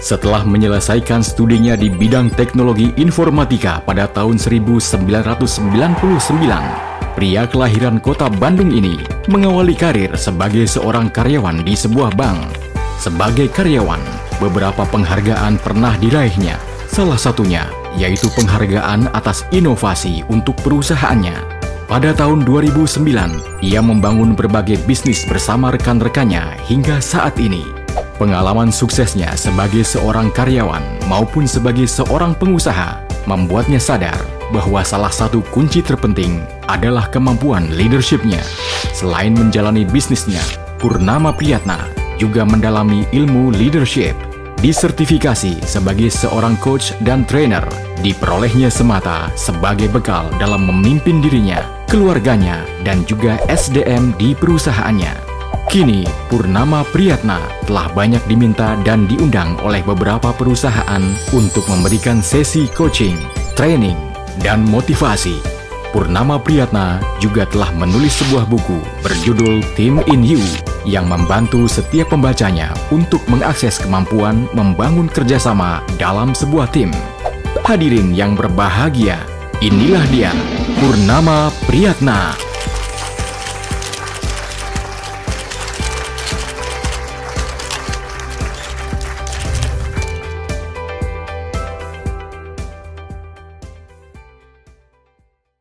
Setelah menyelesaikan studinya di bidang teknologi informatika pada tahun 1999, pria kelahiran kota Bandung ini mengawali karir sebagai seorang karyawan di sebuah bank. Sebagai karyawan, beberapa penghargaan pernah diraihnya. Salah satunya yaitu penghargaan atas inovasi untuk perusahaannya. Pada tahun 2009, ia membangun berbagai bisnis bersama rekan-rekannya hingga saat ini. Pengalaman suksesnya sebagai seorang karyawan maupun sebagai seorang pengusaha membuatnya sadar bahwa salah satu kunci terpenting adalah kemampuan leadershipnya. Selain menjalani bisnisnya, Purnama Priyatna juga mendalami ilmu leadership. Disertifikasi sebagai seorang coach dan trainer diperolehnya semata sebagai bekal dalam memimpin dirinya, keluarganya, dan juga SDM di perusahaannya. Kini, Purnama Priyatna telah banyak diminta dan diundang oleh beberapa perusahaan untuk memberikan sesi coaching, training, dan motivasi. Purnama Priyatna juga telah menulis sebuah buku berjudul Team in You yang membantu setiap pembacanya untuk mengakses kemampuan membangun kerjasama dalam sebuah tim. Hadirin yang berbahagia, inilah dia, Purnama Priyatna.